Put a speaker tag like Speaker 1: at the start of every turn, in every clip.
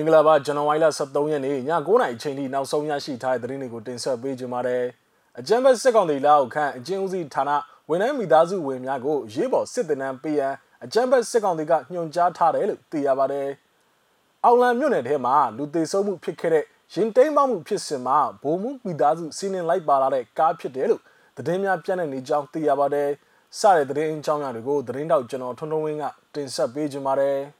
Speaker 1: င်္ဂလာပါဇန်နဝါရီလ23ရက်နေ့ည9:00နာရီအချိန်ထိနောက်ဆုံးရရှိထားတဲ့သတင်းတွေကိုတင်ဆက်ပေးကြပါမယ်။အကြံဖက်စစ်ကောင်တွေလောက်ခန့်အကျဉ်းဦးစီးဌာနဝန်ထမ်းမိသားစုဝင်များကိုရေးပေါ်စစ်တပ်နံပေးရန်အကြံဖက်စစ်ကောင်တွေကညွှန်ကြားထားတယ်လို့သိရပါတယ်။အောင်လံမြို့နယ်ထဲမှာလူသေးဆုံးမှုဖြစ်ခဲ့တဲ့ရင်တိမ်းပေါမှုဖြစ်စဉ်မှာဗိုလ်မှူးမိသားစုစီးနင်းလိုက်ပါလာတဲ့ကားဖြစ်တယ်လို့သတင်းများပြန့်နေကြောင်းသိရပါတယ်။စတဲ့သတင်းအကြောင်းအရာတွေကိုသတင်းတောက်ကျွန်တော်ထွန်းထွန်းဝင်းကတင်ဆက်ပေးကြပါမယ်။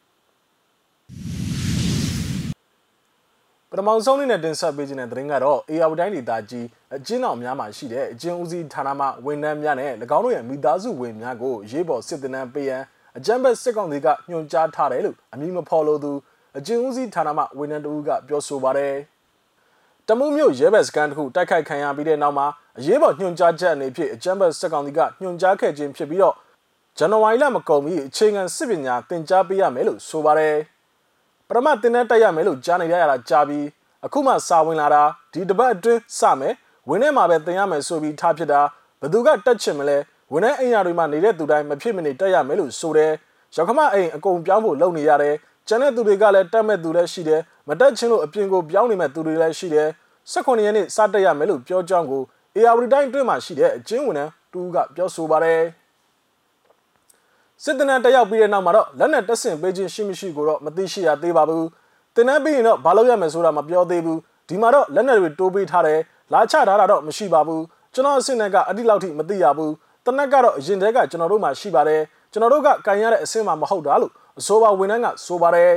Speaker 1: ပထမဆုံးအနေနဲ့တင်ဆက်ပေးခြင်းတဲ့သတင်းကတော့ AR တိုင်းဒေသကြီးအကျဉ်းတော်များမှာရှိတဲ့အကျဉ်းဦးစီးဌာနမှဝန်ထမ်းများနဲ့၎င်းတို့ရဲ့မိသားစုဝင်များကိုရေးပေါ်စစ်တပ်နံပေးရန်အကြမ်းဖက်စစ်ကောင်စီကညွှန်ကြားထားတယ်လို့အမည်မဖော်လို့သူအကျဉ်းဦးစီးဌာနမှဝန်ထမ်းတဦးကပြောဆိုပါတယ်။တမူးမြို့ရဲဘက်စကန်တစ်ခုတိုက်ခိုက်ခံရပြီးတဲ့နောက်မှာအရေးပေါ်ညွှန်ကြားချက်အနေဖြင့်အကြမ်းဖက်စစ်ကောင်စီကညွှန်ကြားခဲ့ခြင်းဖြစ်ပြီးတော့ဇန်နဝါရီလမကုန်မီအချိန်ခံစစ်ပညာသင်ကြားပေးရမယ်လို့ဆိုပါတယ်။ ပထမတင်တဲ့တက်ရမယ်လို့ကြားနေရတာကြားပြီးအခုမှစာဝင်လာတာဒီတပတ်အတွင်းစမယ်ဝင်ထဲမှာပဲတင်ရမယ်ဆိုပြီးထားဖြစ်တာဘသူကတက်ချင်မလဲဝင်ထဲအိမ်ယာတွေမှာနေတဲ့သူတိုင်းမဖြစ်မနေတက်ရမယ်လို့ဆိုတယ်ရောက်ခမအိမ်အကုန်ပြောင်းဖို့လုပ်နေရတယ်ကျန်တဲ့သူတွေကလည်းတက်မဲ့သူလည်းရှိတယ်မတက်ချင်းလို့အပြင်ကိုပြောင်းနေမဲ့သူတွေလည်းရှိတယ်18ရက်နေ့စတက်ရမယ်လို့ပြောကြောင်းကို AR တိုင်းအတွင်းမှာရှိတဲ့အကျဉ်းဝန်ထမ်းတူကပြောဆိုပါတယ် စစ်တနန်းတက်ရောက်ပြီးတဲ့နောက်မှာတော့လက်နက်တက်ဆင်ပေးခြင်းရှိမရှိကိုတော့မသိရှိရသေးပါဘူး။တင်နန်းပြီးရင်တော့ဘာလို့ရမယ်ဆိုတာမပြောသေးဘူး။ဒီမှာတော့လက်နက်တွေတိုးပေးထားတယ်။လာချထားတာတော့မရှိပါဘူး။ကျွန်တော်အစ်စ်နဲ့ကအတိလောက်ထိမသိရဘူး။တနက်ကတော့အရင်တည်းကကျွန်တော်တို့မှရှိပါတယ်။ကျွန်တော်တို့ကကန်ရတဲ့အဆင့်မှမဟုတ်တာလို့အဆိုပါဝန်ထမ်းကဆိုပါတယ်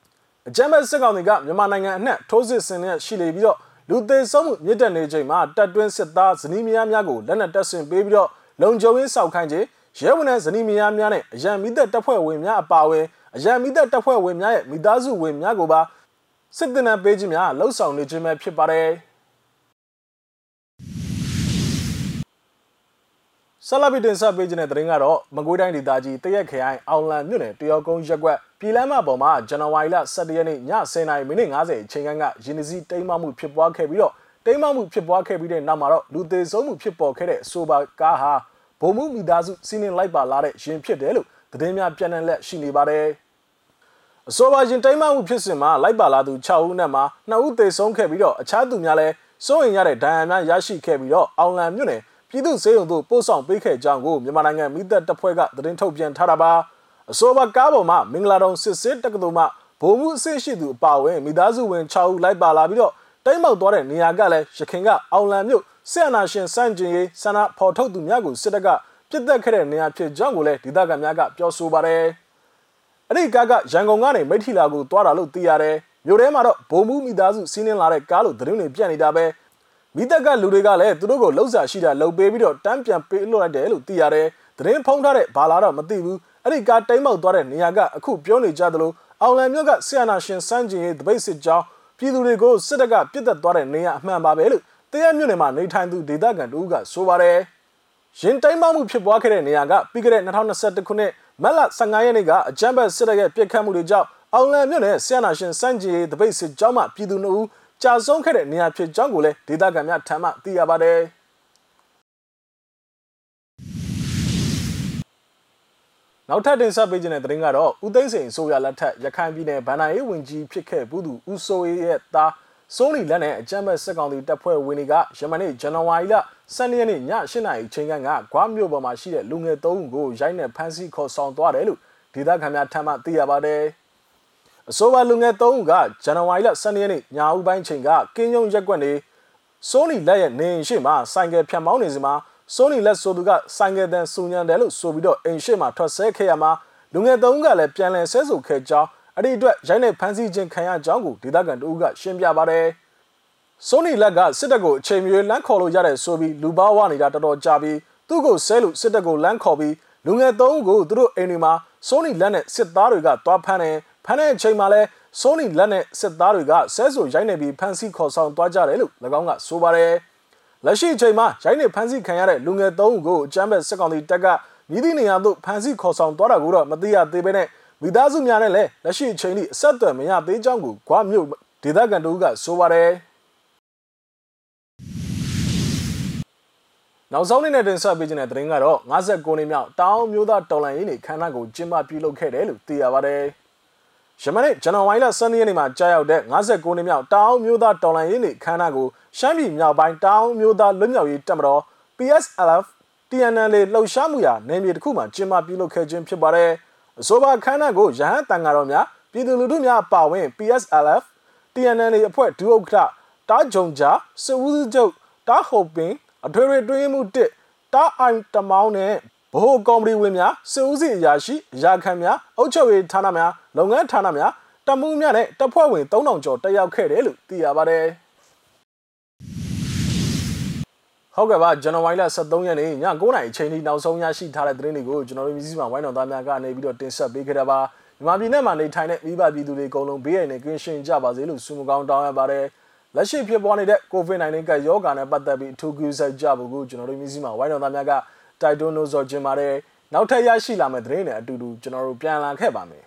Speaker 1: ။အကြမ်းဖက်စစ်ကောင်တွေကမြန်မာနိုင်ငံအနှံ့ထိုးစစ်ဆင်နေရှိလေပြီးတော့လူသေးဆုံးမှုမြင့်တက်နေချိန်မှာတပ်တွင်းစစ်သားဇနီးမယားများကိုလက်နက်တပ်ဆင်ပေးပြီးတော့လုံခြုံရေးစောက်ခိုင်းခြင်း ရဲဝန်ထမ်းဇနီးမယားများနဲ့အရန်မိသက်တပ်ဖွဲ့ဝင်များအပါအဝင်အရန်မိသက်တပ်ဖွဲ့ဝင်များရဲ့မိသားစုဝင်များကိုပါစစ်တပ်နဲ့ပေးခြင်းများလှုပ်ဆောင်နေခြင်းပဲဖြစ်ပါတယ်ဆလဘီတင်ဆက်ပေးခြင်းတဲ့သတင်းကတော့မကွေးတိုင်းဒေသကြီးတရက်ခရိုင်အောင်လံမြို့နယ်တရောကုန်းရက်ကွက်ပြည်လမ်းမပေါ်မှာဇန်နဝါရီလ17ရက်နေ့ည10:00မိနစ်50အချိန်ခန့်ကရင်းနှီးတိမ်းမမှုဖြစ်ပွားခဲ့ပြီးတော့တိမ်းမမှုဖြစ်ပွားခဲ့ပြီးတဲ့နောက်မှာတော့လူသေးဆုံးမှုဖြစ်ပေါ်ခဲ့တဲ့အဆိုပါကားဟာ ဗိုလ်မှူးမိသားစုစီးနင်းလိုက်ပါလာတဲ့ရင်ဖြစ်တယ်လို့သတင်းများပြန်လည်ရှိနေပါတယ်။အဆိုပါရင်တိုင်းမှမှုဖြစ်စဉ်မှာလိုက်ပါလာသူ6ဦးနဲ့မှာ2ဦးသေဆုံးခဲ့ပြီးတော့အခြားသူများလည်းစိုးရင်ရတဲ့ဒဏ်ရာများရရှိခဲ့ပြီးတော့အောင်လံမြို့နယ်ပြည်သူ့စေယုံတို့ပို့ဆောင်ပေးခဲ့ကြောင်းကိုမြန်မာနိုင်ငံမိသက်တပ်ဖွဲ့ကသတင်းထုတ်ပြန်ထားတာပါ။အဆိုပါကားပေါ်မှာမင်္ဂလာတုံစစ်စစ်တက္ကသိုလ်မှဗိုလ်မှူးအဆင့်ရှိသူအပါအဝင်မိသားစုဝင်6ဦးလိုက်ပါလာပြီးတော့တိမ်မောက်သွားတဲ့နေရာကလည်းရခင်ကအောင်လံမြို့ ဆီယနာရှင်စန့်ကျင်ရေးဆန္ဒဖော်ထုတ်သူများကိုစစ်တပ်ကပြစ်တက်ခဲ့တဲ့နေရာဖြစ်ကြောင်းကိုလည်းဒေသခံများကပြောဆိုပါတယ်။အဲ့ဒီကားကရန်ကုန်ကနေမိထီလာကိုသွားတာလို့သိရတယ်။မြို့ထဲမှာတော့ဘုံမှုမိသားစုစီးနင်းလာတဲ့ကားလို့သတင်းတွေပြန့်နေတာပဲ။မိသက်ကလူတွေကလည်းသူတို့ကိုလှုပ်ရှားရှိတာလှုပ်ပေးပြီးတော့တန်းပြန်ပေးလွှတ်လိုက်တယ်လို့သိရတယ်။သတင်းဖုံးထားတဲ့ဘာလာတော့မသိဘူး။အဲ့ဒီကားတိမ်မောက်သွားတဲ့နေရာကအခုပြောနေကြသလိုအောင်လံမြို့ကဆီယနာရှင်စန်းကျင်ရေးတပိတ်စစ်ကြောင်းပြည်သူတွေကိုစစ်တပ်ကပြစ်တက်သွားတဲ့နေရာအမှန်ပါပဲလို့ တရမြို့နယ်မှာနေထိုင်သူဒေသခံတို့ကဆိုပါတယ်။ရင်တိုင်းမမှုဖြစ်ပွားခဲ့တဲ့နေရာကပြီးခဲ့တဲ့2021ခုနှစ်မတ်လ15ရက်နေ့ကအကြမ်းဖက်စစ်တပ်ရဲ့ပြစ်ခတ်မှုတွေကြောင့်အောင်လံမြို့နယ်ဆီယနာရှင်စန့်ကြီးတပိတ်စစ်ကြောင်းမှပြည်သူတို့ကြာဆုံးခဲ့တဲ့နေရာဖြစ်ကြောင်းကိုလည်းဒေသခံများထံမှသိရပါတယ်။နောက်ထပ်တင်ဆက်ပေးခြင်းတဲ့သတင်းကတော့ဦးသိန်းစိန်ဆိုရလက်ထက်ရခိုင်ပြည်နယ်ဗန္ဒာရေးဝင်ကြီးဖြစ်ခဲ့ဘူးသူဦးစိုးရဲ့သား စိုးလီလက်နဲ့အကြမ်းဖက်စစ်ကောင်စီတပ်ဖွဲ့ဝင်တွေကယမနေ့ဇန်နဝါရီလ12ရက်နေ့ည8နာရီချိန်ကဂွားမြို့ပေါ်မှာရှိတဲ့လူငယ်3ဦးကိုရိုက်နှက်ဖမ်းဆီးခေါ်ဆောင်သွားတယ်လို့ဒေသခံများထံမှသိရပါတယ်။အဆိုပါလူငယ်3ဦးကဇန်နဝါရီလ12ရက်နေ့ညဦးပိုင်းချိန်ကကင်းယုံရက်ကွက်နေစိုးလီလက်ရဲ့နေအိမ်ရှိမှာဆိုင်ကယ်ဖြတ်မောင်းနေစမှာစိုးလီလက်ဆိုသူကဆိုင်ကယ်တန်စူညံတယ်လို့ဆိုပြီးတော့အိမ်ရှိမှာထွက်ဆဲခဲ့ရမှာလူငယ်3ဦးကလည်းပြန်လည်ဆဲဆိုခဲ့ကြောင်း အဲ့ဒီအတွက်ရိုက်နှက်ဖမ်းဆီးခြင်းခံရကြောင်းကိုဒေသခံတို့ကရှင်းပြပါတယ်။ဆိုနီလက်ကစစ်တပ်ကိုအချိန်မြေလမ်းခေါ်လို့ရတဲ့ဆိုပြီးလူပါဝနေတာတော်တော်ကြာပြီးသူ့ကိုဆဲလို့စစ်တပ်ကိုလမ်းခေါ်ပြီးလူငယ်သုံးဦးကိုသူတို့အိမ်တွေမှာဆိုနီလက်နဲ့စစ်သားတွေကတွားဖမ်းတယ်ဖမ်းတဲ့အချိန်မှာလဲဆိုနီလက်နဲ့စစ်သားတွေကဆဲဆိုရိုက်နေပြီးဖမ်းဆီးခေါ်ဆောင်သွားကြတယ်လို့၎င်းကဆိုပါတယ်။လက်ရှိအချိန်မှာရိုက်နေဖမ်းဆီးခံရတဲ့လူငယ်သုံးဦးကိုအကြမ်းဖက်စစ်ကောင်စီတပ်ကမြည်သည့်နေရာသို့ဖမ်းဆီးခေါ်ဆောင်သွားတာကိုတော့မသိရသေးဘဲနဲ့ မိသားစုများနဲ့လည်းလက်ရှိအချိန်ထိအဆက်အသွယ်မရသေးကြောင်းကိုဂွားမြို့ဒေသခံတို့ကဆိုပါတယ်နောက်ဆုံးနေ့နဲ့တင်ဆက်ပေးခြင်းတဲ့သတင်းကတော့59နှစ်မြောက်တောင်မျိုးသားတော်လန်ရေးနေခန္ဓာကိုကျင်းပပြုလုပ်ခဲ့တယ်လို့သိရပါတယ်ယမနေ့ဇန်နဝါရီလ12ရက်နေ့မှာကြာရောက်တဲ့59နှစ်မြောက်တောင်မျိုးသားတော်လှန်ရေးနေ့ခမ်းနားကိုရှမ်းပြည်မြောက်ပိုင်းတောင်မျိုးသားလွတ်မြောက်ရေးတပ်မတော် PSLF TNL လှုပ်ရှားမှုရာနယ်မြေတစ်ခုမှာကျင်းပပြုလုပ်ခဲ့ခြင်းဖြစ်ပါတယ်။ အဆိုပါခမ်းနားကိုရဟန်းတန်ဃာတော်များပြည်သူလူထုများပါဝင် PSLF TNL အဖွဲ့ဒုဥက္ကဋ္ဌတားဂျုံဂျာစဦးစုချုပ်တားဟုတ်ပင်အထွေထွေတွင်းမှု1တားအိုင်တမောင်းနဲ့ဗဟိုကော်မတီဝင်များစစ်ဦးစီးအရာရှိအရာခံများအုပ်ချုပ်ရေးဌာနများလုပ်ငန်းဌာနများတမှုများနဲ့တပ်ဖွဲ့ဝင်3000ကျော်တက်ရောက်ခဲ့တယ်လို့သိရပါတယ် ဟုတ်ကဲ့ပါဇန်နဝါရီလ23ရက်နေ့ည9:00နာရီအချိန်ထိနောက်ဆုံးရရှိထားတဲ့သတင်းတွေကိုကျွန်တော်တို့မျိုးစိမှာဝိုင်းတော်သားများကနေပြီးတော့တင်ဆက်ပေးခဲ့တာပါမြန်မာပြည်နဲ့မှာနေထိုင်တဲ့မိဘပြည်သူတွေအကုန်လုံးဘေးရန်နဲ့ကင်းရှင်းကြပါစေလို့ဆုမကောင်းတောင်းရပါတယ်လက်ရှိဖြစ်ပေါ်နေတဲ့ COVID-19 ကရောဂါနဲ့ပတ်သက်ပြီးအထူးကူးစိုက်ကြဖို့ကိုကျွန်တော်တို့မျိုးစိမှာဝိုင်းတော်သားများကတိုက်တွန်းလို့ဆိုခြင်းပါတယ်နောက်ထပ်ရရှိလာမယ့်သတင်းတွေအတူတူကျွန်တော်တို့ပြန်လာခဲ့ပါမယ်